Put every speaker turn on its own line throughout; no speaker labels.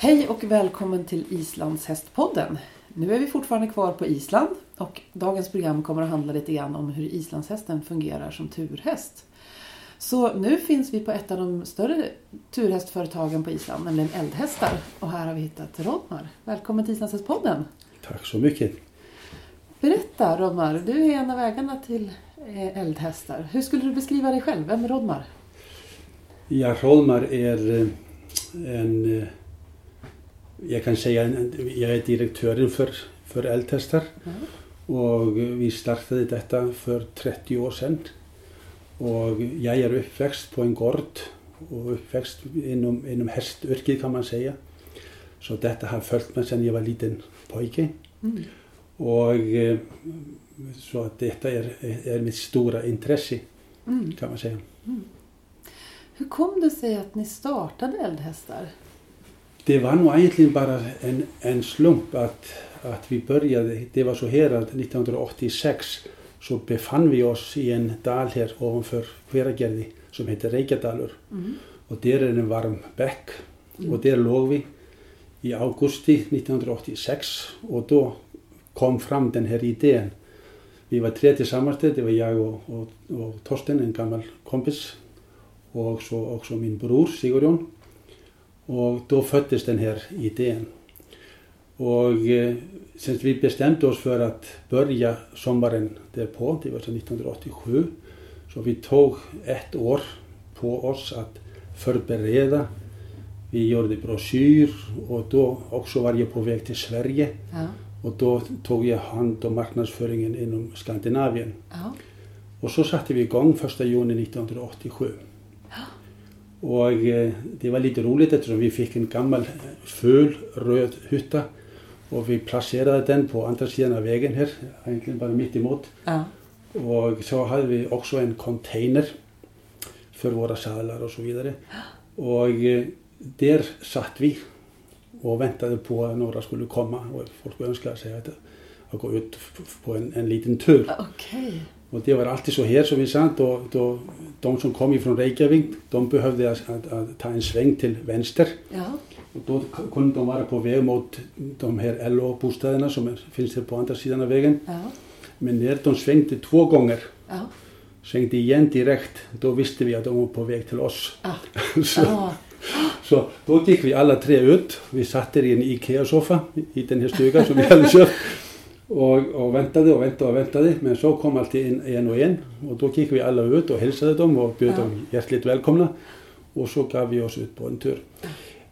Hej och välkommen till Islands hästpodden. Nu är vi fortfarande kvar på Island och dagens program kommer att handla lite grann om hur islandshästen fungerar som turhäst. Så nu finns vi på ett av de större turhästföretagen på Island, nämligen Eldhästar. Och här har vi hittat Rodmar. Välkommen till Islandshästpodden.
Tack så mycket.
Berätta Rodmar, du är en av ägarna till eh, Eldhästar. Hur skulle du beskriva dig själv? Vem är Rodmar?
Ja, Rodmar är eh, en... Jag kan säga en, jag är direktören för, för Eldhästar. Mm. Och vi startade detta för 30 år sedan. Och jag är uppväxt på en gård och uppväxt inom, inom hästyrket kan man säga. Så detta har följt mig sedan jag var liten pojke. Mm. Och eh, så att detta är, är mitt stora intresse mm. kan man säga. Mm.
Hur kom det sig att ni startade Eldhästar?
Det var nog egentligen bara en, en slump att, att vi började. Det var så här att 1986 så befann vi oss i en dal här ovanför Hveragerði som heter Reykjadalur mm. och där är en varm bäck mm. och där låg vi i augusti 1986 och då kom fram den här idén. Vi var tre tillsammans, det var jag och, och, och Torsten, en gammal kompis och så också min bror Sigurjón och då föddes den här idén. Och eh, sen vi bestämde oss för att börja sommaren därpå, det var 1987, så vi tog ett år på oss att förbereda. Vi gjorde broschyr och då också var jag på väg till Sverige ja. och då tog jag hand om marknadsföringen inom Skandinavien. Ja. Och så satte vi igång 1 juni 1987. Ja. Och eh, det var lite roligt eftersom vi fick en gammal ful röd hytta och vi placerade den på andra sidan av vägen här, egentligen bara mitt emot. Ja. Och så hade vi också en container för våra salar och så vidare. Och eh, där satt vi och väntade på att några skulle komma och folk önskade sig att, att gå ut på en, en liten tur.
Okay.
Och det var alltid så här som vi sa, då, då, de som kom ifrån Reykjavik, de behövde att, att, att ta en sväng till vänster. Ja. Och då kunde de vara på väg mot de här LO-bostäderna som finns här på andra sidan av vägen. Ja. Men när de svängde två gånger, ja. svängde igen direkt, då visste vi att de var på väg till oss. Ja. så, så då gick vi alla tre ut. Vi satt där i en IKEA-soffa i den här stugan som vi hade köpt. Och, och väntade och väntade och väntade. Men så kom alltid en, en och en. Och då gick vi alla ut och hälsade dem och bjöd dem hjärtligt välkomna. Och så gav vi oss ut på en tur.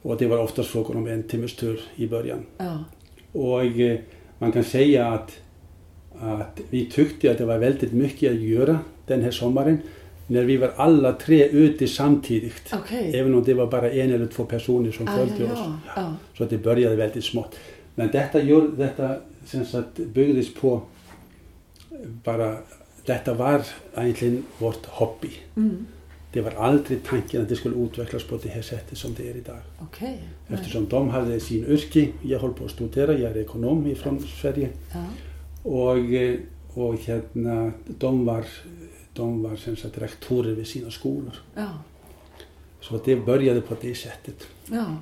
Och det var oftast frågan om en timmes tur i början. Ja. Och eh, man kan säga att, att vi tyckte att det var väldigt mycket att göra den här sommaren när vi var alla tre ute samtidigt. Okay. Även om det var bara en eller två personer som följde ja, oss. Ja. Så det började väldigt smått. Men detta, gör, detta sagt, byggdes på bara, detta var egentligen vårt hobby. Mm det var aldrig tanken att det skulle utvecklas på det här sättet som det är idag.
Okay.
Eftersom de hade sin yrke, jag håller på att studera, jag är ekonom från Sverige. Ja. Och, och hérna, de var, de var sagt, rektorer vid sina skolor. Ja. Så det började på det sättet.
Ja.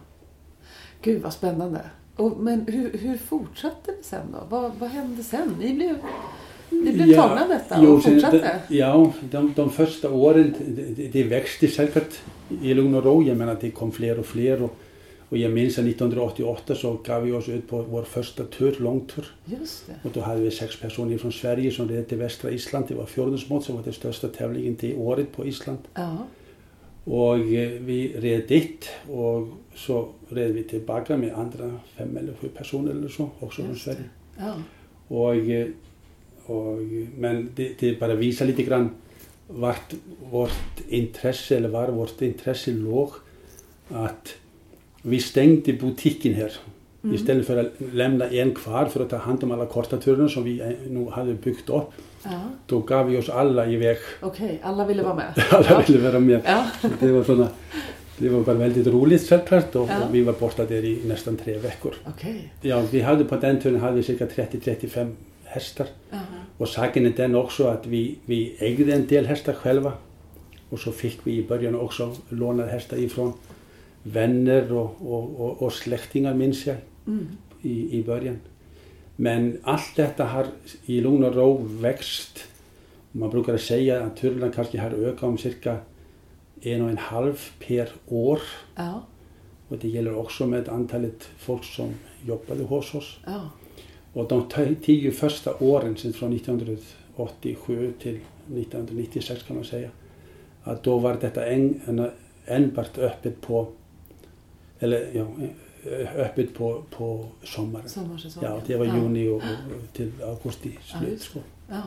Gud vad spännande. Och, men hur, hur fortsatte det sen då? Vad, vad hände sen? Ni blev ni blev ja, tagna detta och jo, fortsatte?
Ja, de, de första åren det, det växte säkert i lugn och ro. Jag menar det kom fler och fler. Och, och jag minns att 1988 så gav vi oss ut på vår första tur, långtur.
Just det.
Och då hade vi sex personer från Sverige som red till västra Island. Det var fjordensmått som var den största tävlingen det året på Island. Ja. Och eh, vi red dit och så red vi tillbaka med andra fem eller sju personer eller så, också från Sverige. Ja. Eh, och, men det, det bara visar lite grann vart vårt intresse, eller var vårt intresse låg att vi stängde butiken här.
Mm.
Istället för att lämna en kvar för att ta hand om alla kortaturer som vi eh, nu hade byggt upp.
Ja.
Då gav vi oss alla iväg.
Okej, alla ville vara med.
Alla
ja.
ville vara med.
Ja.
Det var såna, det var bara väldigt roligt självklart och, och vi var borta där i nästan tre veckor.
Okej.
Ja, vi hade på den turen hade vi cirka 30-35 hästar.
Ja.
Och saken är den också att vi, vi ägde en del hästar själva. Och så fick vi i början också låna hästar ifrån vänner och, och, och, och släktingar minns jag
Mm.
i, i början. Men allt detta har i lugn och ro växt. Man brukar säga att turerna kanske har ökat om cirka en och en halv per år.
Ja.
Och det gäller också med antalet folk som jobbade hos oss.
Ja.
Och de t- tio första åren, sedan från 1987 till 1996 kan man säga, att då var detta en, en, enbart öppet på, eller eh, öppet på, på sommaren.
Sommarsäsongen.
Ja, det var juni och, och till augusti
Ja,
slut. så.
Ja,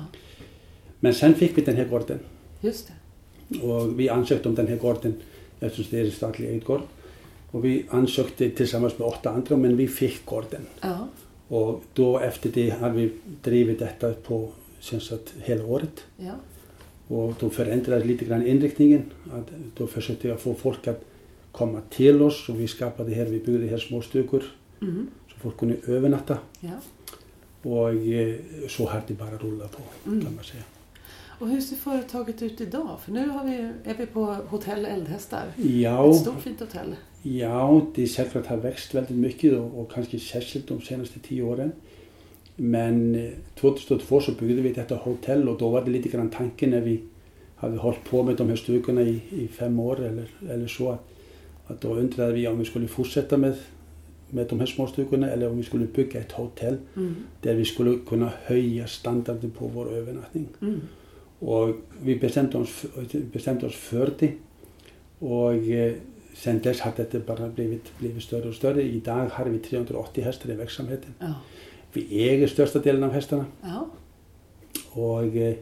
Men sen fick vi den här gården
just det.
och vi ansökte om den här gården eftersom det är en statlig ägd gård. Och vi ansökte tillsammans med åtta andra men vi fick gården.
Ja.
Och då efter det har vi drivit detta på att hela året.
Ja.
Och då förändrades lite grann inriktningen. Att då försökte jag få folk att komma till oss och vi skapade här, vi byggde här små stugor
Mm.
så folk kunde övernatta.
ja.
Och eh, så har det bara rullat på
Mm.
kan man säga.
Och hur ser företaget ut idag? För nu har vi, är vi på Hotell Eldhästar.
Ja,
Ett stort fint hotell.
ja, det säkert har växt väldigt mycket och, och kanske särskilt de senaste tio åren. Men eh, 2002 så byggde vi detta hotell och då var det lite grann tanken när vi hade hållit på med de här stugorna i, i fem år eller, eller så att, att då undrade vi om vi skulle fortsätta med, med de här små stugorna eller om vi skulle bygga ett hotell
Mm.
där vi skulle kunna höja standarden på vår övernattning.
Mm.
Och vi bestämde oss, bestämde oss för det. Och eh, sen dess har det bara blivit, blivit större och större. Idag har vi 380 hästar i verksamheten.
Ja.
Vi äger största delen av hästarna.
Ja.
Och, eh,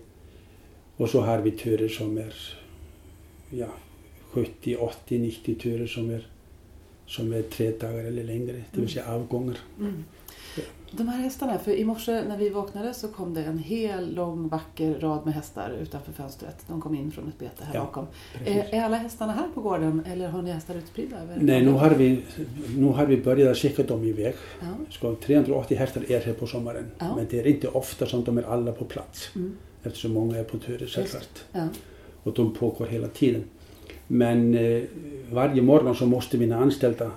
och så har vi turer som är ja, 70, 80, 90 turer som är, som är tre dagar eller längre. Det
Mm.
vill säga avgångar.
Mm. De här hästarna, för i morse när vi vaknade så kom det en hel lång vacker rad med hästar utanför fönstret. De kom in från ett bete här
Ja,
bakom.
Precis.
Är, är alla hästarna här på gården eller har ni hästar utspridda?
Nej, nu har, vi, nu har vi börjat skicka dem iväg.
Ja.
Ska 380 hästar är här på sommaren.
Ja.
Men det är inte ofta som de är alla på plats.
Mm.
Eftersom många är på turer självklart.
Ja.
Och de pågår hela tiden. Men eh, varje morgon så måste mina anställda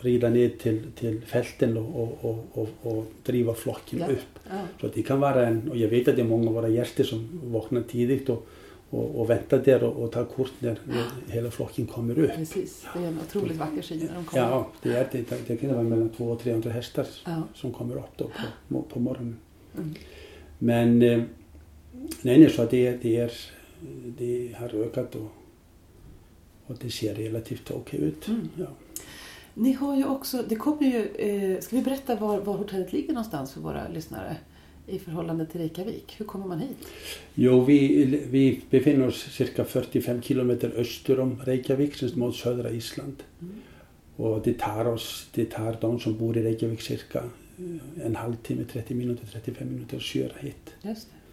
rida ner till, till fälten och, och, och, och, driva flocken
Ja.
upp.
Ja.
Så det kan vara en, och jag vet att det är många av våra gäster som vaknar tidigt och, och, väntar där och, tar kort när, när hela flocken kommer upp.
Precis, det är en otroligt vacker syn när de kommer.
Ja, det, är, det, det kan vara mellan 200 och 300 hästar
Ja.
som kommer upp då på, på morgonen.
Mm.
Men eh, nej, nej, så det, det, är, det har ökat och, och det ser relativt okej ut.
Mm.
Ja.
Ni har ju också, det kommer ju, eh, ska vi berätta var, var hotellet ligger någonstans för våra lyssnare i förhållande till Reykjavik? Hur kommer man hit?
Jo, vi, vi befinner oss cirka 45 kilometer öster om Reykjavik, mot södra Island.
Mm.
Och det tar, oss, det tar de som bor i Reykjavik cirka eh, en halvtimme, 30 minuter, 35 minuter att köra hit.
Just det.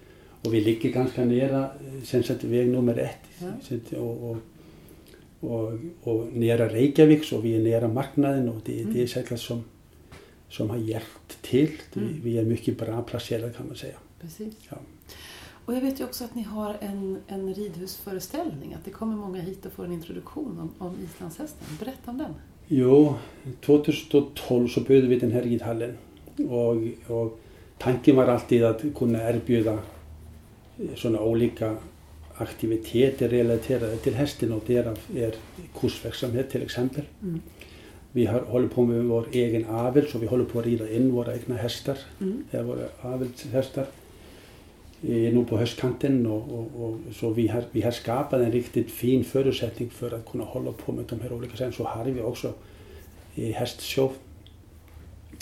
Och vi ligger ganska nära eh, sen så att väg nummer ett.
Ja.
Och, och, och, och nära Reykjavik så vi är nära marknaden och det, det är säkert som, som har hjälpt till.
Mm.
Vi är mycket bra placerade kan man säga.
Precis.
Ja.
Och jag vet ju också att ni har en, en ridhusföreställning, att det kommer många hit och får en introduktion om, om islandshästen. Berätta om den.
Jo, 2012 så byggde vi den här ridhallen och, och tanken var alltid att kunna erbjuda sådana olika aktiviteter relaterade till hästen och därav är kursverksamhet till exempel.
Mm.
Vi har, håller på med vår egen avel så vi håller på att rida in våra egna hästar,
Mm.
är våra avelshästar eh, nu på höstkanten och, och, och så vi har, vi har skapat en riktigt fin förutsättning för att kunna hålla på med de här olika sen så har vi också eh, hästshow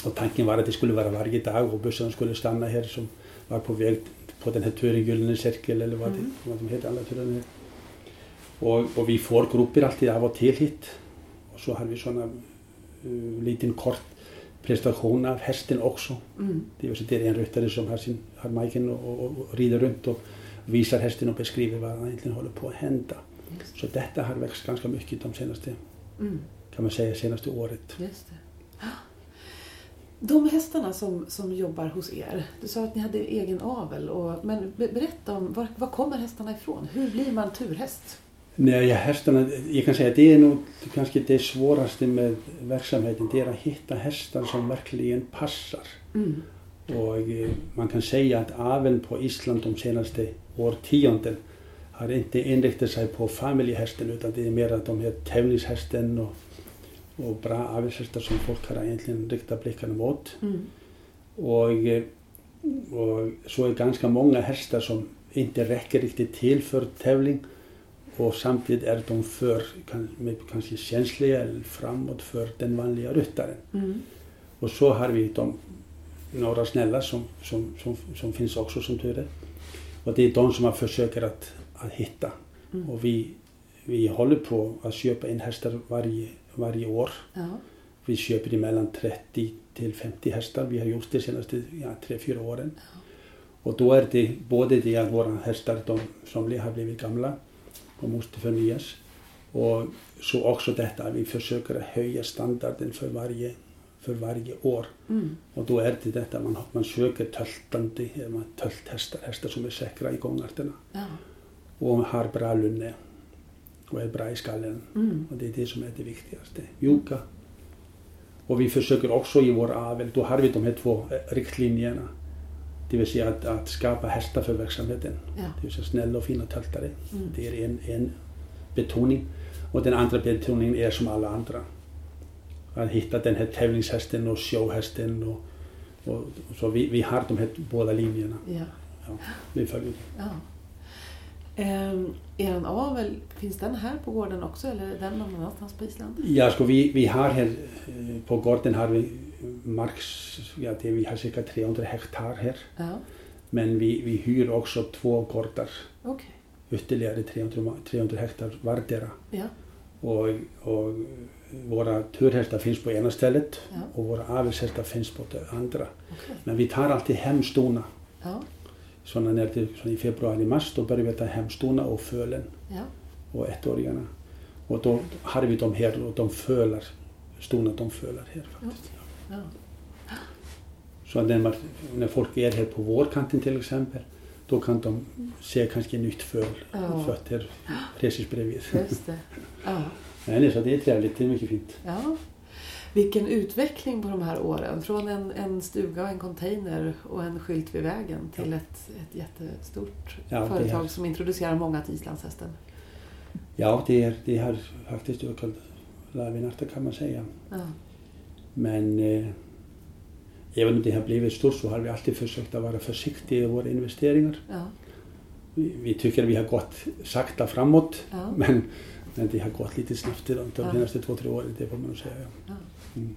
och tanken var att det skulle vara varje dag och bussen skulle stanna här som var på väg på den här turen Gyllene Cirkel eller vad, mm. det, vad de heter alla turerna. Och, och vi får grupper alltid av och till hit. Och så har vi sådana uh, liten kort prestation av hästen också. Mm. Det, är, en ryttare som har, sin, har majken och, och, och rider runt och visar hästen och beskriver vad han egentligen håller på att hända. Så detta har växt ganska mycket de senaste, mm. kan man säga, senaste året.
Just det. De hästarna som, som jobbar hos er, du sa att ni hade egen avel. Och, men berätta om var, var kommer hästarna ifrån? Hur blir man turhäst?
Nej, hästarna, jag kan säga att det är nog kanske det svåraste med verksamheten. Det är att hitta hästar som verkligen passar. Mm. Och eh, man kan säga att aveln på Island de senaste årtionden har inte inriktat sig på familjehästen utan det är mer att de här tävlingshästen och och bra avelshästar som folk har egentligen riktat blickarna mot. Mm. Och, och så är ganska många hästar som inte räcker riktigt till för tävling och samtidigt är de för kanske känsliga eller framåt för den vanliga ryttaren. Mm. Och så har vi de, några snälla som, som, som, som finns också som tur är. Och det är de som man försöker att, att hitta. Mm. Och vi, vi håller på att köpa in hästar varje varje år. Ja. Vi köper emellan 30 till 50 hästar. Vi har gjort det senaste ja, 3-4 åren. Ja. Och då är det både det att våra hästar, de somliga har blivit gamla och måste förnyas. Och så också detta att vi försöker höja standarden för varje, för varje år. Mm. Och då är det detta man, man söker töltande, tölthästar, hästar som är säkra i gångarterna. Ja. Och har bra lunne och är bra i skallen. Mm. Och det är det som är det viktigaste. Mjuka. Och vi försöker också i vår avel, då har vi de här två eh, riktlinjerna. Det vill säga att, att skapa hästar för verksamheten. Ja. Det vill säga snälla och fina tältare. Mm. Det är en, en betoning. Och den andra betoningen är som alla andra. Att hitta den här tävlingshästen och showhästen. Och, och, och så vi, vi har de här båda linjerna. Ja. Ja, vi följer. Ja.
Eh, er avel, finns den här på gården också eller är den någon annanstans på Island?
Ja, sko, vi, vi har här eh, på gården har vi marks, ja, det, vi har cirka 300 hektar här. Ja. Men vi, vi hyr också två gårdar. Okay. Ytterligare 300, 300 hektar vardera. Ja. Och, och våra turhästar finns på ena stället ja. och våra avelshästar finns på det andra. Okay. Men vi tar alltid hem stona. Ja sådana när det, så i februari, mars, då började vi ta hem stona och fölen ja. och ettåringarna. Och då har vi dem här och de fölar, stona de fölar här faktiskt. Ja. Ja. Så när, man, när folk är här på vårkanten till exempel, då kan de se kanske nytt föl fötter precis bredvid. Just det. Ja. Nej, så det är trevligt, det är mycket fint.
Ja vilken utveckling på de här åren. Från en, en stuga och en container och en skylt vid vägen till ja. ett, ett jättestort ja, företag är... som introducerar många till islandshästen.
Ja, det, är, det har faktiskt ökat lavinartat kan man säga. Ja. Men eh, även om det har blivit stort så har vi alltid försökt att vara försiktiga i våra investeringar. Ja. Vi, vi, tycker vi har gått sakta framåt men, men det har gått lite snabbt de, de senaste två, tre åren, det får man nog säga.
Mm.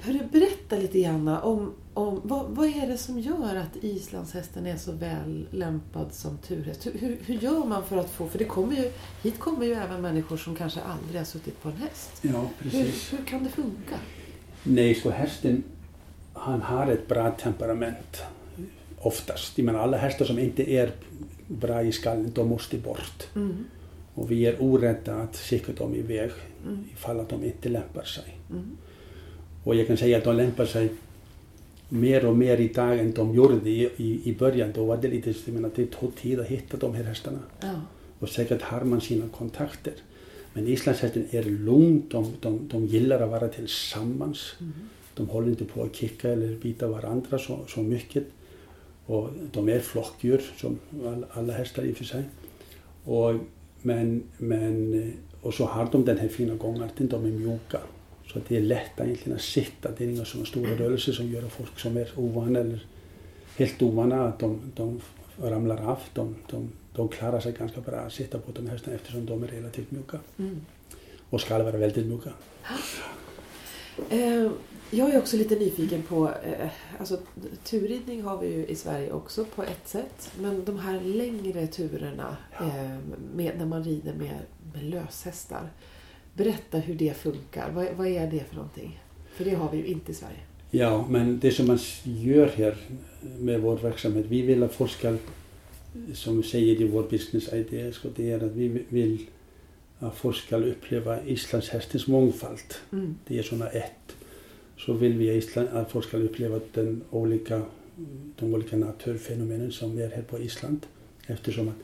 Hörru, berätta lite grann om, om vad, vad är det som gör att islandshästen är så väl lämpad som turhäst? Hur, hur, hur, gör man för att få, för det kommer ju, hit kommer ju även människor som kanske aldrig har suttit på en häst.
Ja, precis.
Hur, hur kan det funka?
Nej, så hästen, han har ett bra temperament. Oftast. Jag menar, alla hästar som inte är bra i skallen, de måste bort. Mm. Och vi är orädda att skicka dem iväg mm. ifall att de inte lämpar sig. Mm. Och jag kan säga att de lämpar sig mer och mer idag än de gjorde i, i, i början. Då var det lite, jag menar, det tog tid att hitta de här hästarna. Ja. Och säkert har man sina kontakter. Men islandshästen är lugn, de, de, de gillar att vara tillsammans. Mm. De håller inte på att kicka eller bita varandra så, så mycket. Och de är flockdjur som alla, hästar i och för sig. Och men, men, och så har de den här fina gångarten, de är mjuka. Så det är lätt egentligen att sitta, det är inga sådana stora rörelser som gör att folk som är ovana eller helt ovana att de, de ramlar av. De, de, de klarar sig ganska bra att sitta på de hästarna eftersom de är relativt mjuka. Mm. Och ska vara väldigt mjuka.
Eh, jag är också lite nyfiken på, eh, alltså turridning har vi ju i Sverige också på ett sätt. Men de här längre turerna eh, med, när man rider med, med löshästar. Berätta hur det funkar. Vad, vad är det för någonting? För det har vi ju inte i Sverige.
Ja, men det som man gör här med vår verksamhet, vi vill att folk ska, som vi säger i vår business idé, det är att vi vill att folk ska uppleva islandshästens mångfald.
Mm.
Det är sådana ett. Så vill vi Island, att folk ska uppleva den olika, de olika naturfenomenen som är här på Island. Eftersom att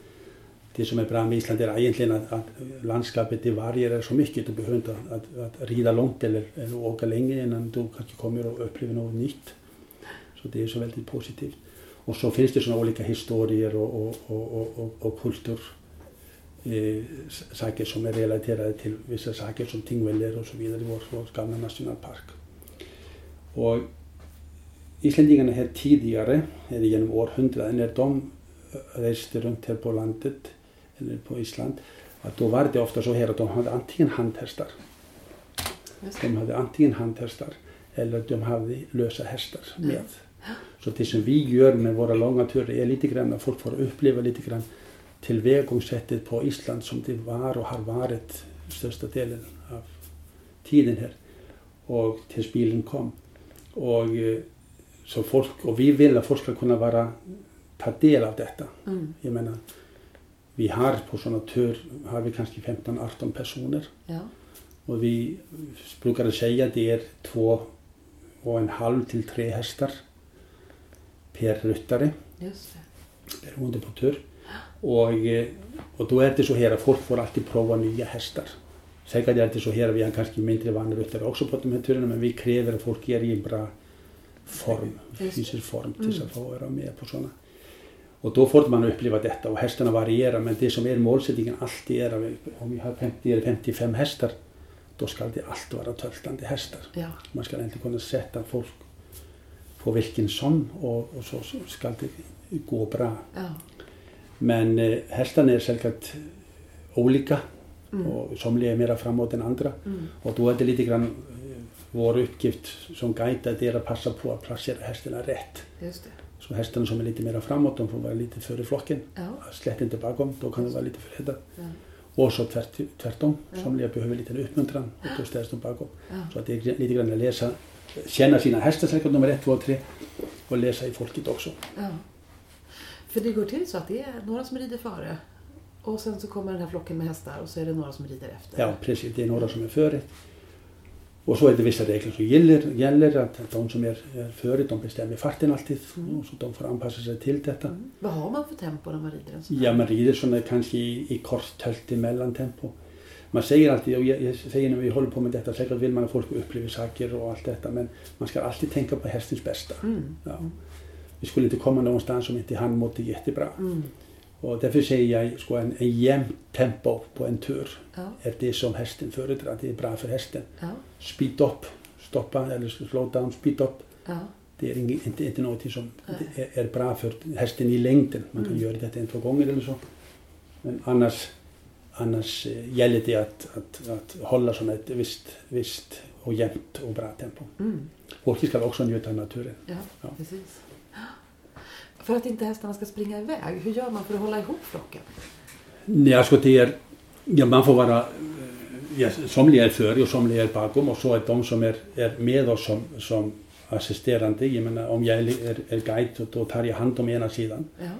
det som är bra med Island är egentligen att, att landskapet det varierar så mycket. Du behöver inte att, att, rida långt eller, eller åka länge innan du kanske kommer och upplever något nytt. Så det är så väldigt positivt. Och så finns det sådana olika historier och, och, och, och, och kultur eh, saker som är relaterade till vissa saker som tingvellir och så vidare i vår, vår gamla nationalpark. Och islänningarna här tidigare, eller genom århundraden, när de reste runt här på landet, eller på Island, att då var det ofta så här att de hade antingen handhästar, de hade antingen handhästar eller de hade lösa hästar med. Så det som vi gör med våra långa turer är lite grann att folk får uppleva lite grann tillvägagångssättet på Island som det var och har varit största delen av tiden här och tills bilen kom. Och, eh, så folk, och vi vill att folk ska kunna vara, ta del av detta.
Mm.
Jag menar, vi har på sådana tur har vi kanske 15-18 personer
Ja.
och vi brukar säga att det är två och en halv till tre hästar per ryttare beroende på tur. Och, eh, och då är det så här att folk får alltid prova nya hästar. Säkert är det så här vi har kanske mindre vana ryttare också på de här turerna men vi kräver att folk är i en bra form,
det.
fysisk form tills att få vara med på sådana. Och då får man uppleva detta och hästarna varierar men det som är målsättningen alltid är att om vi har 50 eller 55 hästar då ska det alltid vara töltande hästar.
Ja.
Man ska inte kunna sätta folk på vilken som och, och så, så ska det gå bra.
Ja.
Men eh, hästarna är säkert olika
Mm.
och somliga är mera framåt än andra.
Mm.
Och då är det lite grann eh, vår uppgift som guide att det är att passa på att placera hästarna rätt.
Just det.
Så hästarna som är lite mera framåt, de får vara lite före flocken.
Ja.
Slätt inte bakom, då kan de vara lite för rädda.
Ja.
Och så tvärt, tvärtom,
Ja.
somliga behöver lite uppmuntran och då ställs de bakom.
Ja.
Att det är lite grann att läsa, känna sina hästar säkert nummer ett, två, tre och läsa i folket också.
Ja. För det går till så att det är några som rider före och sen så kommer den här flocken med hästar och så är det några som rider efter.
Ja, precis. Det är några som är före. Och så är det vissa regler som gäller, gäller att de som är, är före de bestämmer farten alltid.
Mm.
Och så de får anpassa sig till detta.
Mm. Vad har man för tempo när man rider en sån här?
Ja, man rider sådana kanske i, i kort tält i mellantempo. Man säger alltid, och jag, jag säger när vi håller på med detta, säkert vill man att folk upplever saker och allt detta, men man ska alltid tänka på hästens bästa.
Mm.
Ja. Vi skulle inte komma någonstans om inte han mådde jättebra.
Mm.
Och därför säger jag att en, en jämnt tempo på en tur
Ja.
är det som hästen föredrar. Det är bra för hästen.
Ja.
Speed up, stoppa eller slow down, speed up.
Ja.
Det är ing- inte, inte något som är, är bra för hästen i längden. Man kan
Mm.
göra detta en, två gånger eller så. Men annars, annars eh, gäller det att, att, att hålla såna ett visst, visst och jämnt och bra tempo.
Mm.
Folk ska också njuta av naturen.
Ja. precis. För att inte hästarna ska springa iväg, hur gör man för att hålla ihop flocken?
Nej, alltså det är, ja, man får vara, eh, ja, somliga är före och somliga är bakom och så är de som är, är med oss som, som assisterande. Jag menar, om jag är, är guide då tar jag hand om ena sidan
Ja.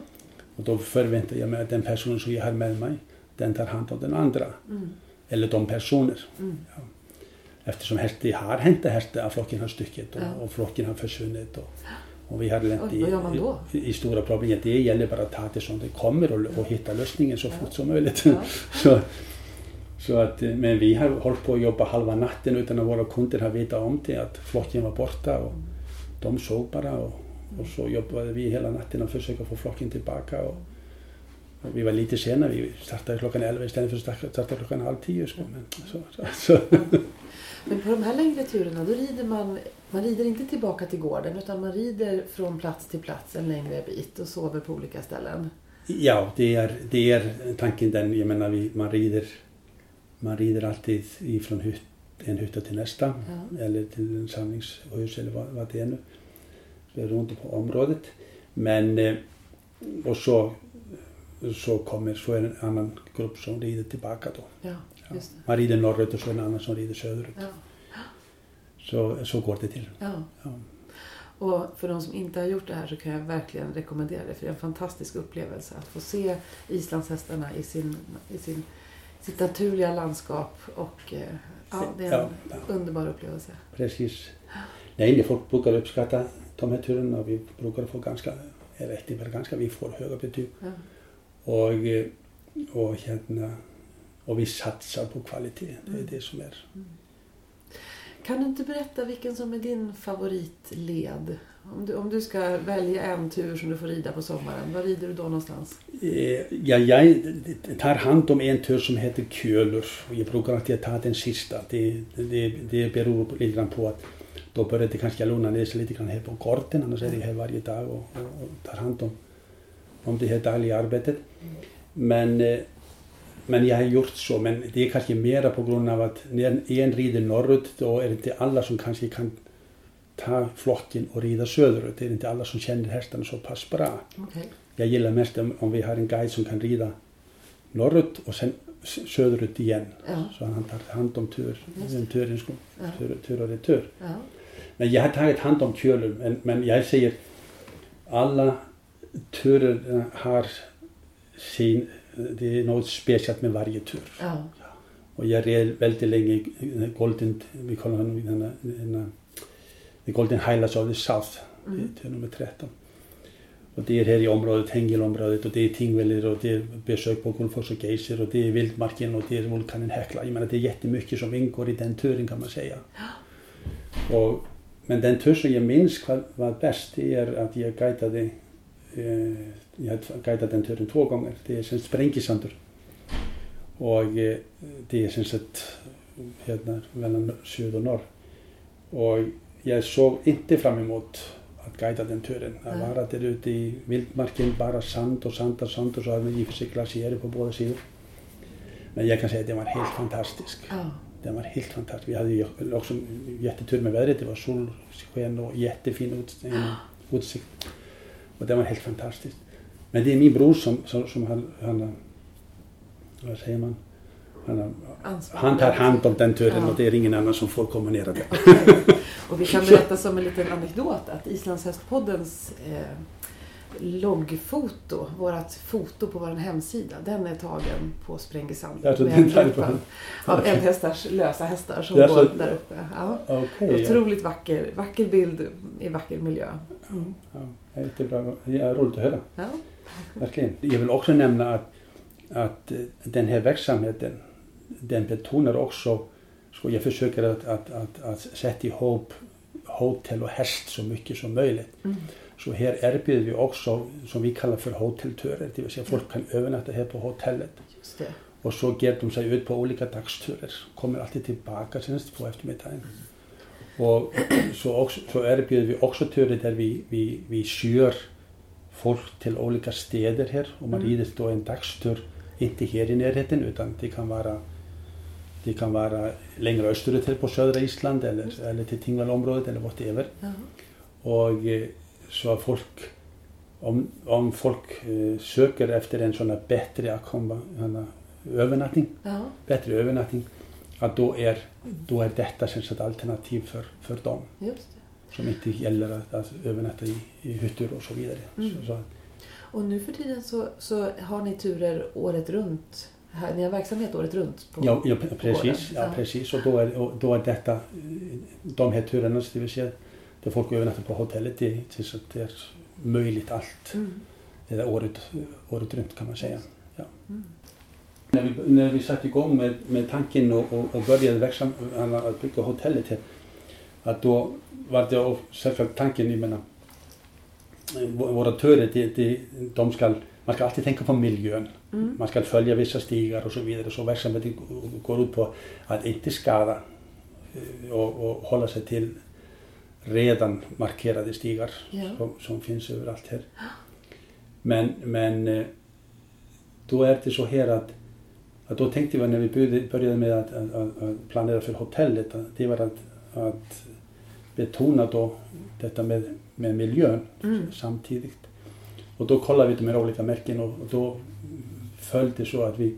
och då förväntar jag mig att den personen som jag har med mig, den tar hand om den andra.
Mm.
Eller de personer.
Mm.
Eftersom häst, det har hänt hästar, att flocken har stycket och,
Ja.
och flocken har försvunnit. Och, och vi har lärt
Oj, vad gör man då?
i, i, stora problem. Det gäller bara att ta det som det kommer och, och hitta lösningen så
Ja.
fort som möjligt.
Ja.
så, så att, eh, men vi har hållit på att jobba halva natten utan att våra kunder har vetat om det, att flocken var borta. Och de såg bara och, och så jobbade vi hela natten och försökte få flocken tillbaka. Och, och vi var lite sena, vi startade klockan 11 istället för att starta- klockan halv tio. Så, men, så, så, så.
Men på de här längre turerna då rider man, man rider inte tillbaka till gården utan man rider från plats till plats en längre bit och sover på olika ställen.
Ja, det är, det är tanken den, jag menar vi, man rider man rider alltid ifrån hytt, en hytta till nästa
Ja.
eller till en samlingshus eller vad, vad det är nu. Runt på området. Men eh, och så, så kommer så en annan grupp som rider tillbaka då.
Ja,
Ja. Man rider norrut och så är det en annan som rider söderut.
Ja.
Så, så går det till.
Ja. Och för de som inte har gjort det här så kan jag verkligen rekommendera det. För det är en fantastisk upplevelse att få se islandshästarna i sin, i sin, sitt naturliga landskap. Och eh, ja, det är en underbar upplevelse.
Precis. Nej, folk brukar uppskatta de här turerna och vi brukar få ganska, eller ganska, vi får höga betyg. Och, eh, och, hérna, och vi satsar på kvalitet. Det är
Mm.
det som är.
Kan du inte berätta vilken som är din favoritled? Om du, om du ska välja en tur som du får rida på sommaren, var rider du då någonstans?
Eh, Ja, jag tar hand om en tur som heter Kjölur och jag brukar alltid ta den sista. Det, det, det beror lite grann på att då börjar det kanske lugna ner sig lite grann här på korten, annars är det här varje dag och, och, och tar hand om, om det här dagliga arbetet. Men, eh, men jag har gjort så, men det är kanske mera på grund av att när en rider norrut då är det inte alla som kanske kan ta flocken och rida söderut. Det är inte alla som känner hästarna så pass bra.
Okej.
Jag gillar mest om, om vi har en guide som kan rida norrut och sen söderut igen.
Ja.
Så han tar hand om tur,
Just det.
en tur,
Ja.
tur, tur och retur.
Ja.
Men jag har tagit hand om Kjölur, men, men jag säger alla turer har sin, det är något speciellt med varje tur.
Ja.
Och jag red väldigt länge Golden, vi kallar den, den, den, the Golden Highlands of the South,
Mm.
tur nummer 13. Och det är här i området, Hängelområdet och det är Tingvellir och det är besök på Gullfors och Geysir och det är vildmarken och det är vulkanen Hekla. Jag menar det är jättemycket som ingår i den turen kan man säga. Och, men den tur som jag minns var, var bäst det är att jag guidade, eh, jag har guidat den turen två gånger. Det är sen Sprengisandur. Och eh, det är sen sett hérna mellan syd och norr. Och jag såg inte fram emot att guida den turen. Att
Nej.
vara där ute i vildmarken, bara sand och sand och sand hade man i och för sig glaciärer på båda sidor. Men jag kan säga att det var helt fantastisk.
Ja.
Den var helt fantastisk. Vi hade ju också jättetur med vädret. Det var solsken och jättefin ut- en utsikt. Och det var helt fantastiskt. Men det är min bror som, som, som han, han, vad säger man? Han, han tar hand om den turen
Ja.
och det är ingen annan som får komma ner där.
Okej. Och vi kan berätta som en liten anekdot att Islandshästpoddens eh, loggfoto, vårt foto på vår hemsida, den är tagen på Sprängesand. En
tar du
gruppa
på-
av eldhästars lösa hästar som
Ja,
går
så-
där uppe. Ja.
Ja.
Otroligt vacker, vacker bild i vacker miljö. Mm.
ja. Jättebra. Det är roligt att höra.
Ja.
Verkligen. Jag vill också nämna att, att eh, den här verksamheten, den betonar också, så jag försöker att, att, att, att sätta ihop hotell och häst så mycket som möjligt.
Mm.
Så här erbjuder vi också, som vi kallar för hotellturer, det vill säga folk kan övernatta här på hotellet. Och så ger de sig ut på olika dagsturer, kommer alltid tillbaka sen på eftermiddagen. Och så, också, så erbjuder vi också turer där vi, vi, vi kör folk till olika städer här och man
Mm.
rider då en dagstur, inte här i närheten utan det kan vara det kan vara längre österut här på södra Island eller, eller till Tingvallområdet eller whatever.
Ja.
Och så att folk, om, om folk eh, söker efter en sån här bättre övernattning,
Ja.
bättre övernattning, att då är, då är detta ett alternativ för, för dem som inte gäller att, att övernatta i, i hyttor och så vidare.
Mm.
Så, så,
Och nu för tiden så, så har ni turer året runt. Här, ni har verksamhet året runt. På,
ja, ja,
på
precis,
gården.
ja, precis. Och då är, och då är detta, eh, de här turerna, det vill säga där folk övernattar på hotellet, det, det, är möjligt allt.
Mm.
Är året, året runt kan man säga. Ja.
Mm.
När, vi, när vi satte igång med, med tanken och, och, och började verksam, att bygga hotellet här, att då var det och självklart tanken, jag menar, eh, vå- våra turer, det, det, de ska, man ska alltid tänka på miljön.
Mm.
Man ska följa vissa stigar och så vidare. Så verksamheten går ut på att inte skada eh, och, och hålla sig till redan markerade stigar som, som finns överallt här. Men, men då är det så här att, att då tänkte vi när vi började, med att, att, att, planera för hotellet, det var att, att betona då detta med, med miljön
Mm.
samtidigt. Och då kollade vi de här olika märken och, och då föll det så att vi,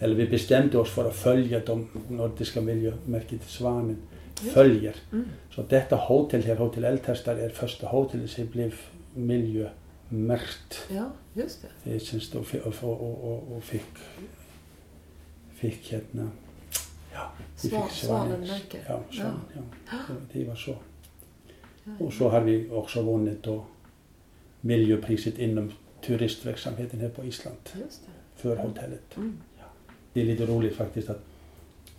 eller vi bestämde oss för att följa de nordiska miljömärket Svanen följer.
Mm.
Så detta hotell här, Hotell Eldhästar, är första hotellet som blev miljömärkt.
Ja, just det.
Det känns då och, och, och, och fick, fick hérna, ja, vi
Svan,
fick svanen.
svanenmärke.
Ja, svan,
Ja.
ja. Det, det var så.
Ja,
Och så har vi också vunnit då miljöpriset inom turistverksamheten här på Island
Just det.
för hotellet.
Mm.
Det är lite roligt faktiskt att,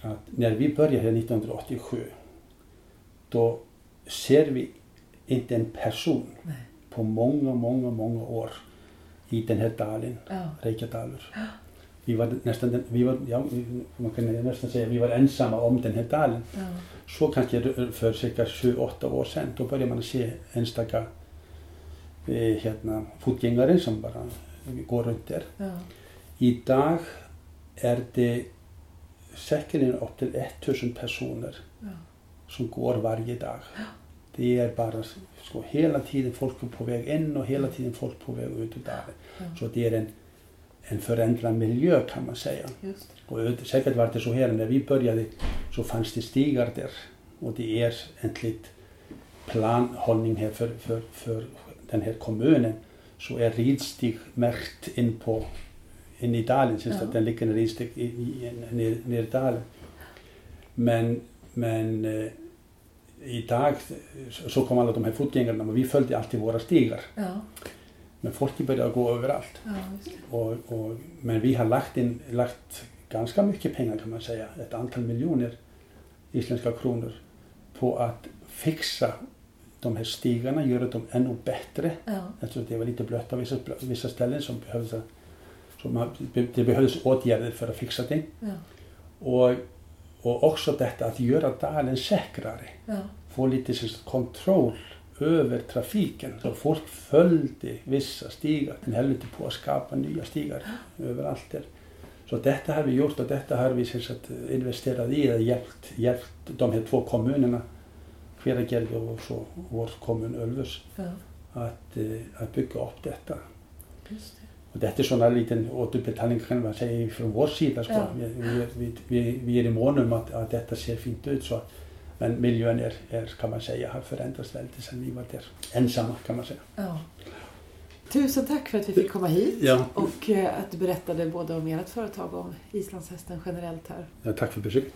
att när vi började här 1987 då ser vi inte en person
Nej.
på många, många, många år i den här dalen,
Ja.
Reykjadalur. Vi var nästan, vi var, ja, man kan nästan säga vi var ensamma om den här dalen.
Ja.
Så kanske för cirka 7-8 år sedan, då började man se enstaka eh, hérna, fotgängare som bara går runt där.
Ja.
Idag är det säkerligen upp till 1000 personer
Ja.
Som går varje dag. Det är bara så, hela tiden folk på väg in och hela tiden folk på väg ut ur dalen.
Ja.
Så det är en, en förändrad miljö kan man säga.
Just.
Och säkert var det så här när vi började så fanns det stigar där. Och det är enligt planhållning här för, för, för den här kommunen så är ridstig märkt in på in i dalen, syns
Ja.
att den ligger en ridstig i, i, ner, ner i dalen. Men, men eh, idag så- så kom alla de här fotgängarna men vi följde alltid våra stigar.
Ja.
Men folk började gå överallt.
Ja, just det.
Och, och, men vi har lagt, in, lagt ganska mycket pengar kan man säga, ett antal miljoner isländska kronor på att fixa de här stigarna, göra dem ännu bättre.
Ja.
Alltså det var lite blött på vissa, vissa ställen som behövdes, så man, det behövdes åtgärder för att fixa det.
Ja.
Och, och också detta att göra dalen säkrare,
Ja.
få lite kontroll över trafiken. Så folk följde vissa stigar. Den höll inte på att skapa nya stigar överallt där. Så detta har vi gjort och detta har vi så att investerat i och hjälpt, hjälpt de här två kommunerna, Hveragerði och så vår kommun Ölvus,
Ja.
att, eh, att bygga upp detta.
Just det.
Och detta är sådana liten återbetalning kan man säga från vår sida.
Ja.
vi, vi, vi, vi, vi är i mån om att, att detta ser fint ut. Så. Men miljön är, är, kan man säga, har förändrats väldigt sedan vi var där ensamma kan man säga.
Ja. Tusen tack för att vi fick komma hit
Ja.
och eh, att du berättade både om ert företag och om islandshästen generellt här.
Ja, tack för besöket.